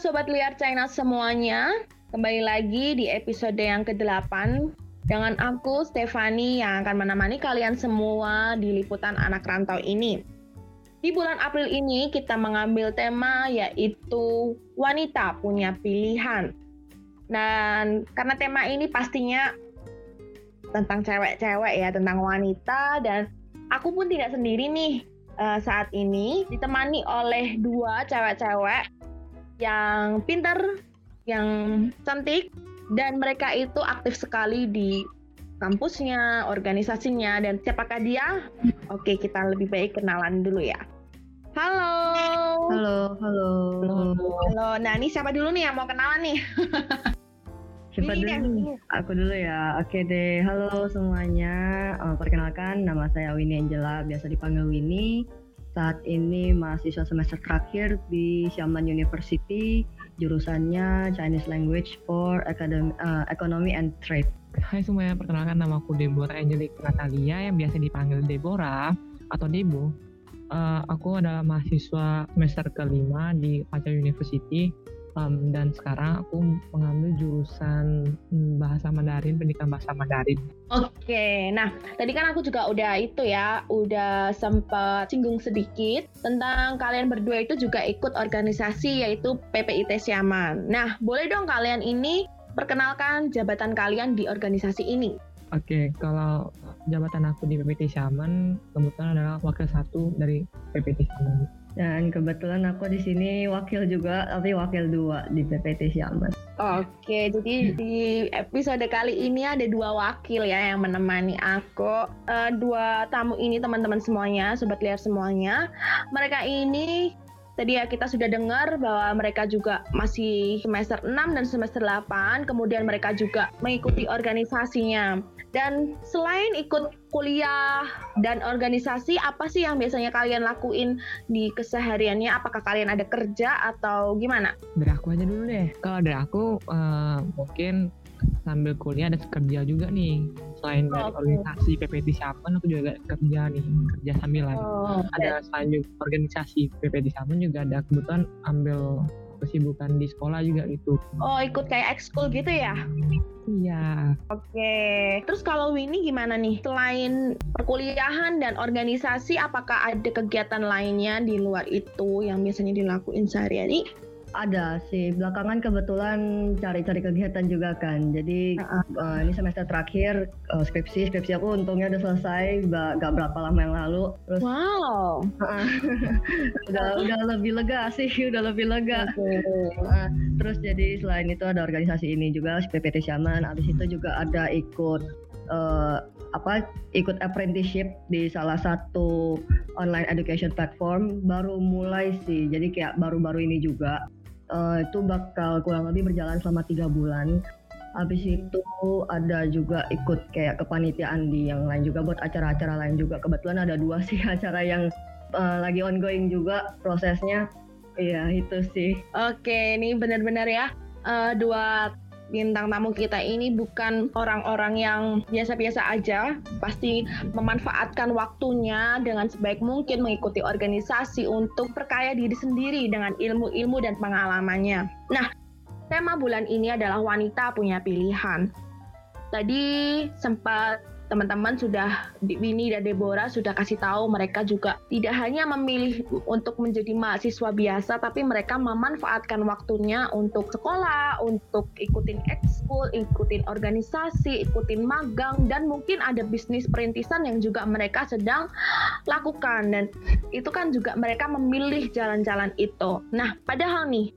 Sobat Liar China semuanya, kembali lagi di episode yang ke-8 dengan aku Stefani yang akan menemani kalian semua di liputan anak rantau ini. Di bulan April ini kita mengambil tema yaitu wanita punya pilihan. Dan karena tema ini pastinya tentang cewek-cewek ya, tentang wanita dan aku pun tidak sendiri nih uh, saat ini ditemani oleh dua cewek-cewek yang pintar, yang cantik dan mereka itu aktif sekali di kampusnya, organisasinya, dan siapakah dia? Oke, kita lebih baik kenalan dulu ya. Halo. Halo, halo. Halo. Nah, ini siapa dulu nih yang mau kenalan nih? siapa dulu? Aku dulu ya. Oke deh. Halo semuanya. Uh, perkenalkan, nama saya Winnie Angela, biasa dipanggil Winnie. Saat ini mahasiswa semester terakhir di Xiamen University, jurusannya Chinese Language for Academy, uh, Economy and Trade. Hai semuanya, perkenalkan nama aku Deborah Angelic Natalia yang biasa dipanggil Deborah atau Debo. Uh, aku adalah mahasiswa semester kelima di Pacar University um, dan sekarang aku mengambil jurusan hmm, bahasa Mandarin, pendidikan bahasa Mandarin. Oke, nah tadi kan aku juga udah itu ya, udah sempat singgung sedikit tentang kalian berdua itu juga ikut organisasi yaitu PPIT Siaman. Nah, boleh dong kalian ini perkenalkan jabatan kalian di organisasi ini. Oke, kalau jabatan aku di PPT Siaman kebetulan adalah wakil satu dari PPT Siaman. Dan kebetulan aku di sini wakil juga, tapi wakil dua di PPT Siaman. Oke, jadi di episode kali ini ada dua wakil ya yang menemani aku. Uh, dua tamu ini teman-teman semuanya, sobat liar semuanya. Mereka ini Tadi ya kita sudah dengar bahwa mereka juga masih semester 6 dan semester 8, kemudian mereka juga mengikuti organisasinya. Dan selain ikut kuliah dan organisasi, apa sih yang biasanya kalian lakuin di kesehariannya? Apakah kalian ada kerja atau gimana? Dari aku aja dulu deh. Kalau dari aku uh, mungkin sambil kuliah ada kerja juga nih selain oh, dari okay. organisasi PPT Siapan aku juga kerja nih kerja sambil lagi oh, okay. ada selain organisasi PPT Siapan juga ada kebetulan ambil kesibukan di sekolah juga gitu. Oh, ikut kayak ekskul gitu ya? Iya. Oke. Okay. Terus kalau Winnie gimana nih? Selain perkuliahan dan organisasi, apakah ada kegiatan lainnya di luar itu yang biasanya dilakuin sehari-hari? Ada sih, belakangan kebetulan cari-cari kegiatan juga kan. Jadi uh, uh, ini semester terakhir uh, skripsi, skripsi aku untungnya udah selesai gak, gak berapa lama yang lalu. Terus, wow. Uh, udah udah lebih lega sih, udah lebih lega. Okay. Uh, terus jadi selain itu ada organisasi ini juga PPT Syaman. Abis itu juga ada ikut uh, apa ikut apprenticeship di salah satu online education platform baru mulai sih jadi kayak baru-baru ini juga uh, itu bakal kurang lebih berjalan selama tiga bulan. Habis itu ada juga ikut kayak kepanitiaan di yang lain juga buat acara-acara lain juga. Kebetulan ada dua sih acara yang uh, lagi ongoing juga prosesnya. Iya itu sih. Oke, ini benar-benar ya uh, dua bintang tamu kita ini bukan orang-orang yang biasa-biasa aja, pasti memanfaatkan waktunya dengan sebaik mungkin mengikuti organisasi untuk perkaya diri sendiri dengan ilmu-ilmu dan pengalamannya. Nah, tema bulan ini adalah wanita punya pilihan. Tadi sempat teman-teman sudah Winnie dan Deborah sudah kasih tahu mereka juga tidak hanya memilih untuk menjadi mahasiswa biasa tapi mereka memanfaatkan waktunya untuk sekolah, untuk ikutin ekskul, ikutin organisasi, ikutin magang dan mungkin ada bisnis perintisan yang juga mereka sedang lakukan dan itu kan juga mereka memilih jalan-jalan itu. Nah, padahal nih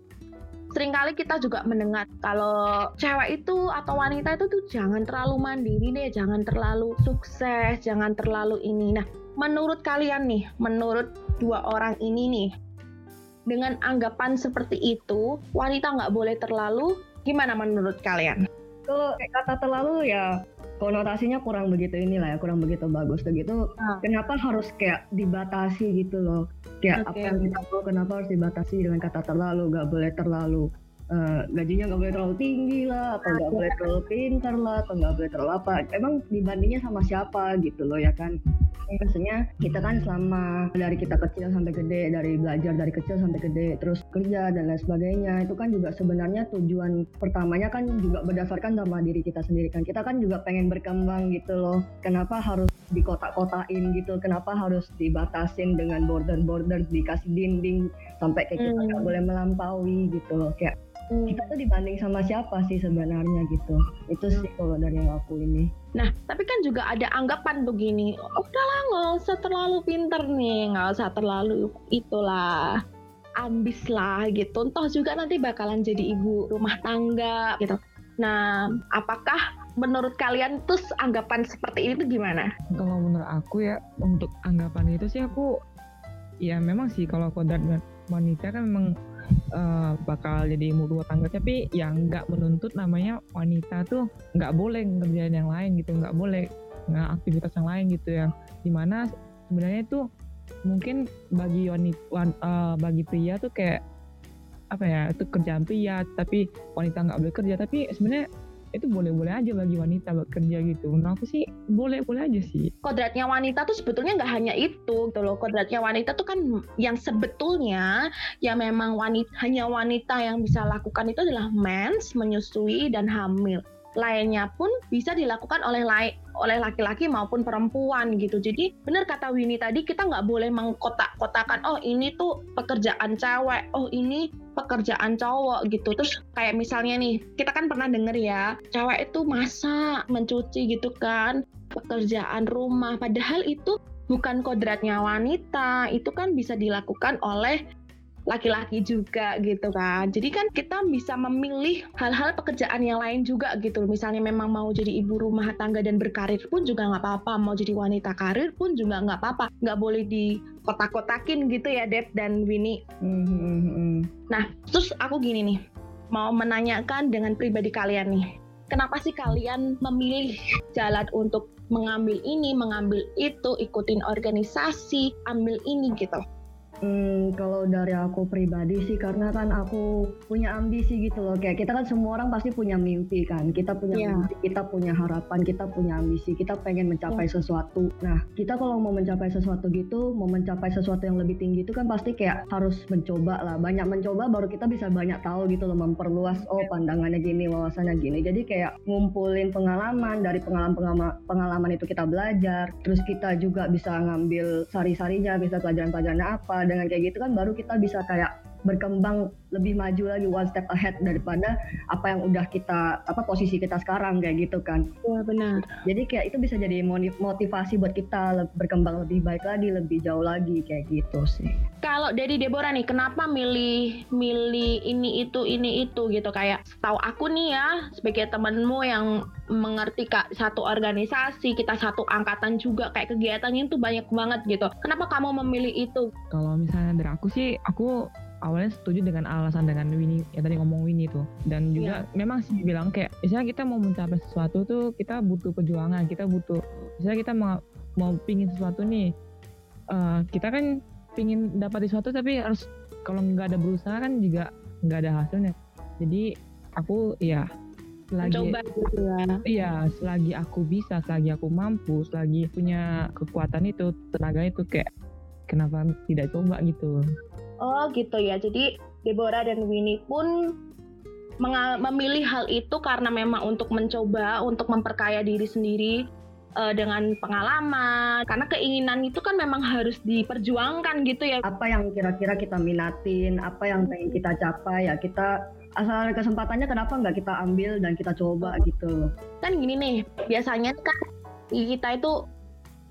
sering kali kita juga mendengar kalau cewek itu atau wanita itu tuh jangan terlalu mandiri deh, jangan terlalu sukses, jangan terlalu ini. Nah, menurut kalian nih, menurut dua orang ini nih, dengan anggapan seperti itu, wanita nggak boleh terlalu, gimana menurut kalian? Kalau kata terlalu ya konotasinya kurang begitu inilah ya kurang begitu bagus begitu nah. kenapa harus kayak dibatasi gitu loh kayak okay. apa yang kita tahu kenapa harus dibatasi dengan kata terlalu gak boleh terlalu uh, gajinya gak boleh terlalu tinggi lah atau gak boleh terlalu pintar lah atau gak boleh terlalu apa. Emang dibandingnya sama siapa gitu loh ya kan? Maksudnya kita kan selama dari kita kecil sampai gede dari belajar dari kecil sampai gede terus kerja dan lain sebagainya itu kan juga sebenarnya tujuan pertamanya kan juga berdasarkan sama diri kita sendiri kan. Kita kan juga pengen berkembang gitu loh. Kenapa harus di kotak-kotakin gitu? Kenapa harus dibatasin dengan border-border dikasih dinding sampai kayak kita nggak hmm. boleh melampaui gitu loh kayak hmm. kita tuh dibanding sama siapa sih sebenarnya gitu itu sih kalau dari yang aku ini nah tapi kan juga ada anggapan begini udahlah nggak usah terlalu pinter nih nggak usah terlalu itulah ambis lah gitu toh juga nanti bakalan jadi ibu rumah tangga gitu nah apakah menurut kalian tuh anggapan seperti ini tuh gimana? Kalau menurut aku ya untuk anggapan itu sih aku ya memang sih kalau kodrat wanita kan memang uh, bakal jadi ibu rumah tangga. Tapi yang nggak menuntut namanya wanita tuh nggak boleh ngerjain yang lain gitu nggak boleh nggak aktivitas yang lain gitu yang di mana sebenarnya itu mungkin bagi wanita wan, uh, bagi pria tuh kayak apa ya itu kerjaan pria tapi wanita nggak boleh kerja. Tapi sebenarnya itu boleh-boleh aja bagi wanita bekerja gitu. Nah aku sih boleh-boleh aja sih. Kodratnya wanita tuh sebetulnya nggak hanya itu gitu loh. Kodratnya wanita tuh kan yang sebetulnya ya memang wanita hanya wanita yang bisa lakukan itu adalah mens, menyusui dan hamil lainnya pun bisa dilakukan oleh oleh laki-laki maupun perempuan gitu. Jadi benar kata Winnie tadi kita nggak boleh mengkotak-kotakan oh ini tuh pekerjaan cewek, oh ini pekerjaan cowok gitu. Terus kayak misalnya nih kita kan pernah denger ya cewek itu masak, mencuci gitu kan, pekerjaan rumah. Padahal itu bukan kodratnya wanita, itu kan bisa dilakukan oleh laki-laki juga gitu kan. Jadi kan kita bisa memilih hal-hal pekerjaan yang lain juga gitu. Misalnya memang mau jadi ibu rumah tangga dan berkarir pun juga nggak apa-apa. Mau jadi wanita karir pun juga nggak apa-apa. Nggak boleh di kotak-kotakin gitu ya Deb dan Winnie. Mm-hmm. Nah terus aku gini nih. Mau menanyakan dengan pribadi kalian nih. Kenapa sih kalian memilih jalan untuk mengambil ini, mengambil itu, ikutin organisasi, ambil ini gitu? Hmm, kalau dari aku pribadi sih karena kan aku punya ambisi gitu loh. Kayak kita kan semua orang pasti punya mimpi kan. Kita punya yeah. mimpi kita punya harapan kita punya ambisi kita pengen mencapai yeah. sesuatu. Nah kita kalau mau mencapai sesuatu gitu mau mencapai sesuatu yang lebih tinggi itu kan pasti kayak harus mencoba lah. Banyak mencoba baru kita bisa banyak tahu gitu loh memperluas oh pandangannya gini wawasannya gini. Jadi kayak ngumpulin pengalaman dari pengalaman pengalaman pengalaman itu kita belajar. Terus kita juga bisa ngambil sari-sarinya bisa pelajaran-pelajarannya apa dengan kayak gitu kan baru kita bisa kayak berkembang lebih maju lagi one step ahead daripada apa yang udah kita apa posisi kita sekarang kayak gitu kan. Iya benar. Jadi kayak itu bisa jadi motivasi buat kita berkembang lebih baik lagi, lebih jauh lagi kayak gitu sih. Kalau dari Deborah nih, kenapa milih milih ini itu ini itu gitu kayak tahu aku nih ya sebagai temenmu yang mengerti kak satu organisasi kita satu angkatan juga kayak kegiatannya itu banyak banget gitu. Kenapa kamu memilih itu? Kalau misalnya dari aku sih, aku awalnya setuju dengan alasan dengan Winnie ya tadi ngomong Winnie tuh dan juga yeah. memang sih bilang kayak misalnya kita mau mencapai sesuatu tuh kita butuh perjuangan kita butuh misalnya kita mau mau pingin sesuatu nih uh, kita kan pingin dapat sesuatu tapi harus kalau nggak ada berusaha kan juga nggak ada hasilnya jadi aku ya selagi Coba gitu ya. Iya, selagi aku bisa, selagi aku mampu, selagi punya kekuatan itu, tenaga itu kayak kenapa tidak coba gitu. Oh gitu ya. Jadi Deborah dan Winnie pun memilih hal itu karena memang untuk mencoba, untuk memperkaya diri sendiri uh, dengan pengalaman. Karena keinginan itu kan memang harus diperjuangkan gitu ya. Apa yang kira-kira kita minatin, apa yang pengen kita capai ya kita asal ada kesempatannya kenapa nggak kita ambil dan kita coba gitu. Kan gini nih, biasanya kan kita itu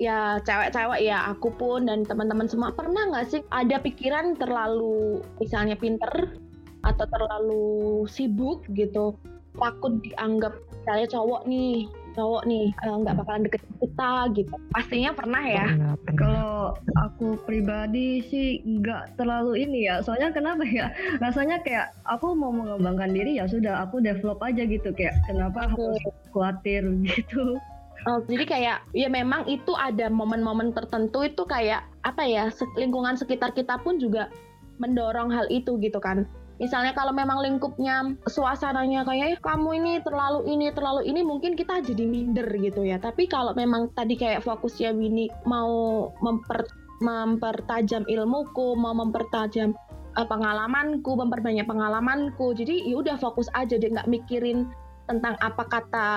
ya cewek-cewek ya aku pun dan teman-teman semua. Pernah nggak sih ada pikiran terlalu misalnya pinter atau terlalu sibuk gitu takut dianggap saya cowok nih cowok nih eh, nggak bakalan deket kita gitu? Pastinya pernah ya. Kalau aku pribadi sih nggak terlalu ini ya. Soalnya kenapa ya? Rasanya kayak aku mau mengembangkan diri ya sudah aku develop aja gitu. Kayak kenapa aku khawatir gitu Oh, jadi kayak ya memang itu ada momen-momen tertentu itu kayak apa ya lingkungan sekitar kita pun juga mendorong hal itu gitu kan. misalnya kalau memang lingkupnya suasananya kayak eh, kamu ini terlalu ini terlalu ini mungkin kita jadi minder gitu ya tapi kalau memang tadi kayak fokusnya Winnie mau memper mempertajam ilmuku mau mempertajam uh, pengalamanku memperbanyak pengalamanku jadi ya udah fokus aja deh nggak mikirin tentang apa kata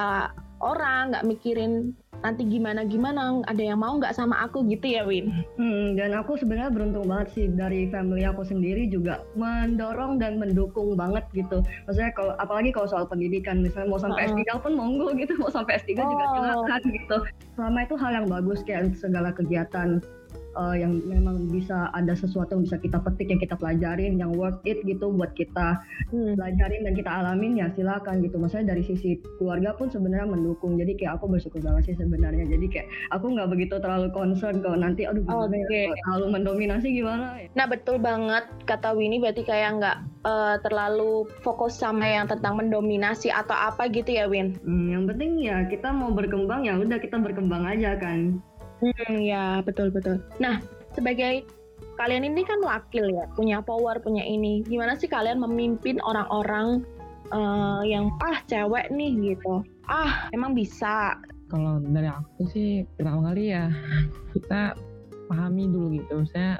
orang nggak mikirin nanti gimana gimana ada yang mau nggak sama aku gitu ya Win hmm, dan aku sebenarnya beruntung banget sih dari family aku sendiri juga mendorong dan mendukung banget gitu maksudnya kalau apalagi kalau soal pendidikan misalnya mau sampai uh. S3 pun monggo gitu mau sampai S3 oh. juga silakan gitu selama itu hal yang bagus kayak segala kegiatan uh, yang memang bisa ada sesuatu yang bisa kita petik yang kita pelajarin yang worth it gitu buat kita hmm. pelajarin dan kita alamin ya silakan gitu maksudnya dari sisi keluarga pun sebenarnya mendukung jadi kayak aku bersyukur banget sih sebenarnya jadi kayak aku nggak begitu terlalu concern kalau nanti aduh okay. ya terlalu mendominasi gimana ya. nah betul banget kata Winnie berarti kayak nggak uh, terlalu fokus sama yang tentang mendominasi atau apa gitu ya Win hmm, yang penting ya kita mau berkembang ya udah kita berkembang aja kan Hmm, ya betul betul. Nah, sebagai kalian ini kan wakil ya, punya power, punya ini. Gimana sih kalian memimpin orang-orang uh, yang ah cewek nih gitu? Ah, emang bisa. Kalau dari aku sih pertama kali ya kita pahami dulu gitu. Saya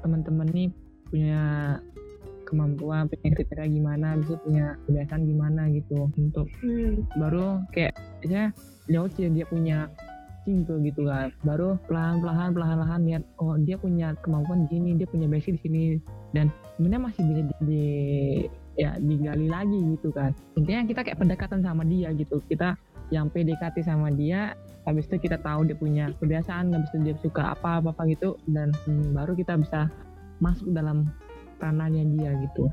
teman-teman nih punya kemampuan, punya kriteria gimana, bisa punya kebiasaan gimana gitu untuk hmm. baru kayak ya lihat dia punya simpel gitu kan. Baru pelan-pelan pelan-pelan lihat oh dia punya kemampuan di sini dia punya basic di sini. Dan sebenarnya masih bisa di, di ya digali lagi gitu kan. Intinya kita kayak pendekatan sama dia gitu. Kita yang PDKT sama dia habis itu kita tahu dia punya kebiasaan habis itu dia suka apa apa, -apa gitu. Dan hmm, baru kita bisa masuk dalam ranahnya dia gitu.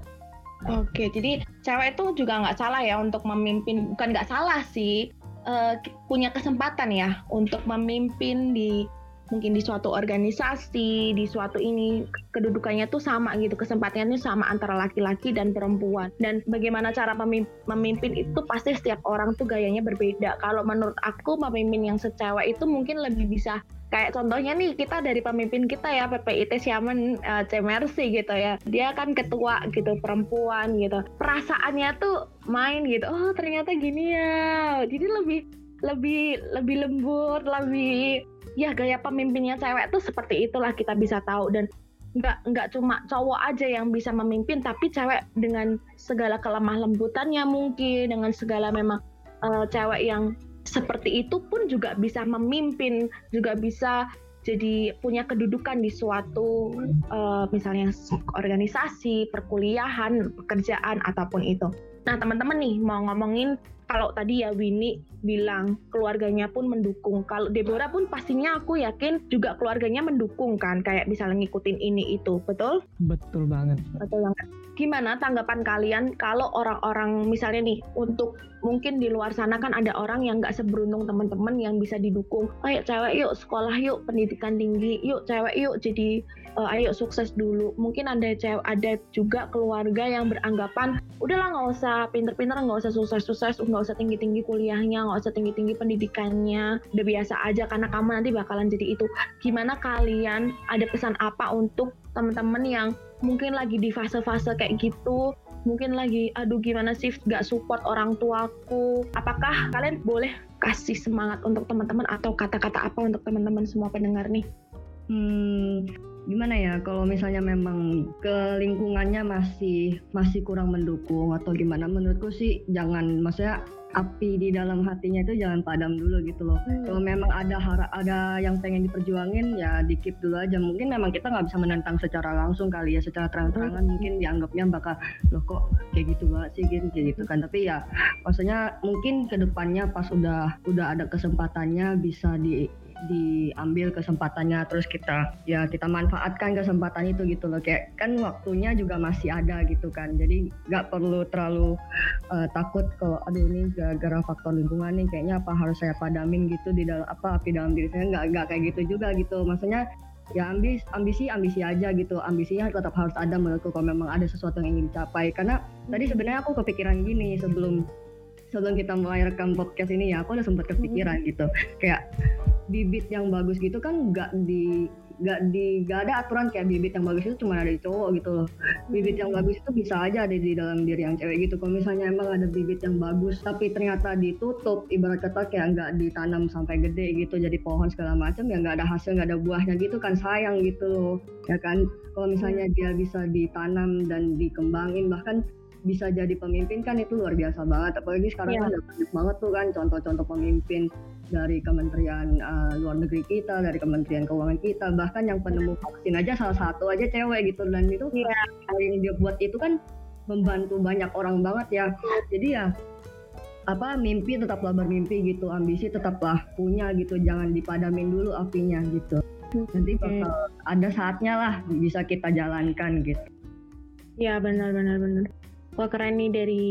Oke, jadi cewek itu juga nggak salah ya untuk memimpin, bukan nggak salah sih, uh, punya kesempatan ya untuk memimpin di mungkin di suatu organisasi, di suatu ini kedudukannya tuh sama gitu, kesempatannya sama antara laki-laki dan perempuan. Dan bagaimana cara memimpin itu pasti setiap orang tuh gayanya berbeda. Kalau menurut aku pemimpin yang secewek itu mungkin lebih bisa kayak contohnya nih kita dari pemimpin kita ya PPIT Siamen uh, Cemersi gitu ya dia kan ketua gitu perempuan gitu perasaannya tuh main gitu oh ternyata gini ya jadi lebih lebih lebih lembut lebih ya gaya pemimpinnya cewek tuh seperti itulah kita bisa tahu dan nggak nggak cuma cowok aja yang bisa memimpin tapi cewek dengan segala kelemah lembutannya mungkin dengan segala memang uh, cewek yang seperti itu pun juga bisa memimpin, juga bisa jadi punya kedudukan di suatu uh, misalnya organisasi, perkuliahan, pekerjaan ataupun itu. Nah, teman-teman nih mau ngomongin kalau tadi ya Winnie bilang keluarganya pun mendukung. Kalau Deborah pun pastinya aku yakin juga keluarganya mendukung kan, kayak bisa ngikutin ini itu, betul? Betul banget. Betul banget. Gimana tanggapan kalian kalau orang-orang misalnya nih untuk mungkin di luar sana kan ada orang yang nggak seberuntung teman-teman yang bisa didukung. Ayo cewek yuk sekolah yuk pendidikan tinggi, yuk cewek yuk jadi uh, ayo sukses dulu. Mungkin ada cewek ada juga keluarga yang beranggapan udahlah nggak usah pinter-pinter, nggak usah sukses-sukses, nggak usah tinggi-tinggi kuliahnya nggak usah tinggi-tinggi pendidikannya udah biasa aja karena kamu nanti bakalan jadi itu gimana kalian ada pesan apa untuk teman-teman yang mungkin lagi di fase-fase kayak gitu mungkin lagi aduh gimana sih gak support orang tuaku? Apakah kalian boleh kasih semangat untuk teman-teman atau kata-kata apa untuk teman-teman semua pendengar nih? Hmm gimana ya? Kalau misalnya memang ke lingkungannya masih masih kurang mendukung atau gimana menurutku sih jangan maksudnya api di dalam hatinya itu jangan padam dulu gitu loh. Hmm. Kalau memang ada hara, ada yang pengen diperjuangin ya dikip dulu aja. Mungkin memang kita nggak bisa menentang secara langsung kali ya, secara terang-terangan hmm. mungkin dianggapnya bakal loh kok kayak gitu banget sih gitu gitu kan. Tapi ya maksudnya mungkin ke depannya pas udah udah ada kesempatannya bisa di diambil kesempatannya terus kita ya kita manfaatkan kesempatan itu gitu loh. Kayak kan waktunya juga masih ada gitu kan. Jadi nggak perlu terlalu uh, takut kalau aduh ini gara-gara faktor lingkungan nih kayaknya apa harus saya padamin gitu di dalam apa api dalam diri saya. Nggak nggak kayak gitu juga gitu. Maksudnya ya ambis ambisi ambisi aja gitu. Ambisinya tetap harus ada menurutku kalau memang ada sesuatu yang ingin dicapai. Karena tadi sebenarnya aku kepikiran gini sebelum sebelum kita mulai rekam podcast ini ya aku udah sempat kepikiran gitu. Kayak bibit yang bagus gitu kan nggak di nggak di nggak ada aturan kayak bibit yang bagus itu cuma ada di cowok gitu loh. Bibit yang bagus itu bisa aja ada di dalam diri yang cewek gitu. Kalau misalnya emang ada bibit yang bagus tapi ternyata ditutup ibarat kata kayak nggak ditanam sampai gede gitu jadi pohon segala macam ya nggak ada hasil nggak ada buahnya gitu kan sayang gitu loh. Ya kan? Kalau misalnya dia bisa ditanam dan dikembangin bahkan bisa jadi pemimpin kan itu luar biasa banget. Apalagi sekarang yeah. kan banyak banget tuh kan contoh-contoh pemimpin dari Kementerian uh, Luar Negeri kita dari Kementerian Keuangan kita. Bahkan yang penemu vaksin aja salah satu aja cewek gitu. Dan itu yeah. yang dia buat itu kan membantu banyak orang banget ya. Jadi ya apa mimpi tetaplah bermimpi gitu. Ambisi tetaplah punya gitu. Jangan dipadamin dulu apinya gitu. Nanti bakal ada saatnya lah bisa kita jalankan gitu. Ya benar benar benar wah keren nih dari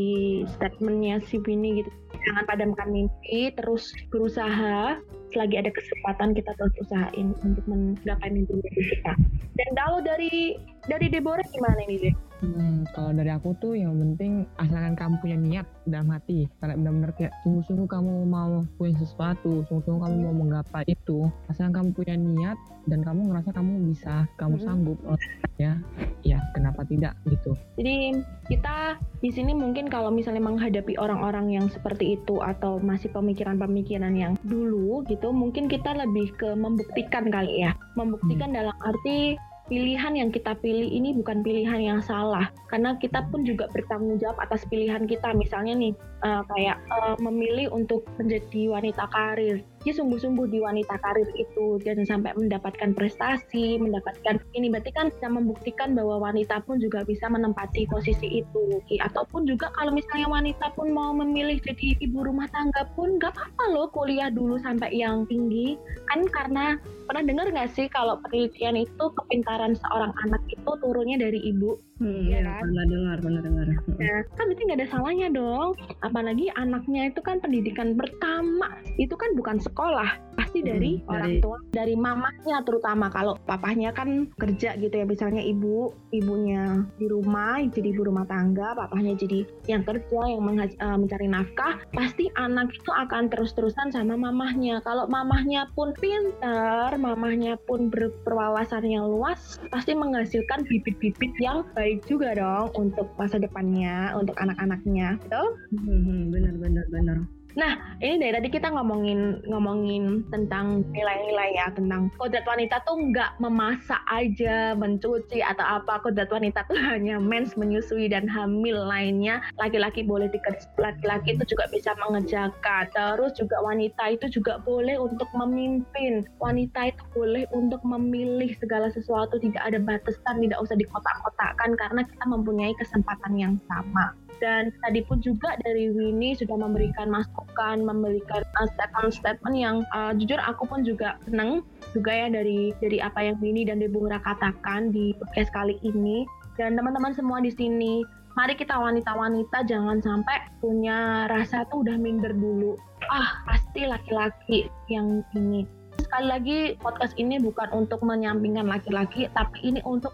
statementnya si Bini gitu jangan padamkan mimpi terus berusaha selagi ada kesempatan kita terus usahain untuk menggapai mimpi-mimpi kita dan kalau dari dari Deborah gimana nih Deh? Hmm, kalau dari aku tuh yang penting asalkan kamu punya niat dalam hati, karena benar-benar kayak sungguh-sungguh kamu mau punya sesuatu, sungguh-sungguh kamu mau menggapai itu, asalkan kamu punya niat dan kamu ngerasa kamu bisa, kamu hmm. sanggup, oh, ya, ya kenapa tidak gitu. Jadi kita di sini mungkin kalau misalnya menghadapi orang-orang yang seperti itu atau masih pemikiran-pemikiran yang dulu gitu, mungkin kita lebih ke membuktikan kali ya, membuktikan hmm. dalam arti pilihan yang kita pilih ini bukan pilihan yang salah. Karena kita pun juga bertanggung jawab atas pilihan kita. Misalnya nih uh, kayak uh, memilih untuk menjadi wanita karir dia sungguh-sungguh di wanita karir itu dan sampai mendapatkan prestasi mendapatkan ini berarti kan bisa membuktikan bahwa wanita pun juga bisa menempati posisi itu ataupun juga kalau misalnya wanita pun mau memilih jadi ibu rumah tangga pun gak apa-apa loh kuliah dulu sampai yang tinggi kan karena pernah dengar nggak sih kalau penelitian itu kepintaran seorang anak itu turunnya dari ibu Hmm, ya, kan? pernah dengar, pernah dengar. Nah, kan berarti nggak ada salahnya dong. Apalagi anaknya itu kan pendidikan pertama, itu kan bukan sekolah, pasti dari hmm, orang dari... tua, dari mamanya terutama. Kalau papahnya kan kerja gitu ya, misalnya ibu, ibunya di rumah jadi ibu rumah tangga, papahnya jadi yang kerja, yang uh, mencari nafkah, pasti anak itu akan terus-terusan sama mamahnya. Kalau mamahnya pun pintar, mamahnya pun berwawasan yang luas, pasti menghasilkan bibit-bibit yang baik baik juga dong untuk masa depannya, untuk anak-anaknya, betul? Hmm, benar, benar, benar. Nah, ini dari tadi kita ngomongin ngomongin tentang nilai-nilai ya, tentang kodrat wanita tuh nggak memasak aja, mencuci atau apa. Kodrat wanita tuh hanya mens, menyusui dan hamil lainnya. Laki-laki boleh dikerja, laki-laki itu juga bisa mengejakan. Terus juga wanita itu juga boleh untuk memimpin. Wanita itu boleh untuk memilih segala sesuatu, tidak ada batasan, tidak usah dikotak-kotakkan karena kita mempunyai kesempatan yang sama dan tadi pun juga dari Winnie sudah memberikan masukan, memberikan statement-statement yang uh, jujur aku pun juga senang juga ya dari dari apa yang Winnie dan Deborah katakan di podcast kali ini. Dan teman-teman semua di sini mari kita wanita-wanita jangan sampai punya rasa tuh udah minder dulu. Ah pasti laki-laki yang ini. Sekali lagi podcast ini bukan untuk menyampingkan laki-laki tapi ini untuk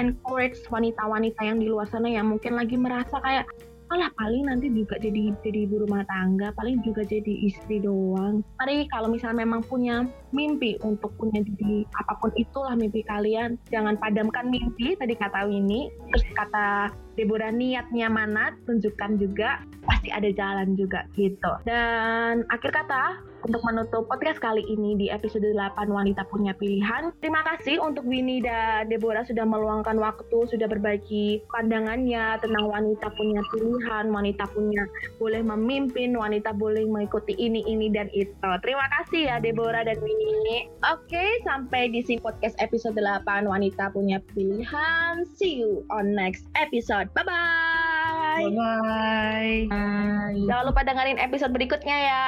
meng-encourage wanita-wanita yang di luar sana yang mungkin lagi merasa kayak alah paling nanti juga jadi jadi ibu rumah tangga paling juga jadi istri doang. Mari kalau misalnya memang punya mimpi untuk punya jadi apa pun itulah mimpi kalian. Jangan padamkan mimpi tadi kata Winnie. Terus kata Deborah niatnya mana tunjukkan juga pasti ada jalan juga gitu. Dan akhir kata untuk menutup podcast kali ini di episode 8 Wanita Punya Pilihan. Terima kasih untuk Winnie dan Deborah sudah meluangkan waktu, sudah berbagi pandangannya tentang wanita punya pilihan, wanita punya boleh memimpin, wanita boleh mengikuti ini, ini, dan itu. Terima kasih ya Deborah dan Winnie. Oke, sampai di sini podcast episode 8 Wanita Punya Pilihan. See you on next episode. Bye-bye. Bye-bye. Jangan lupa dengerin episode berikutnya ya.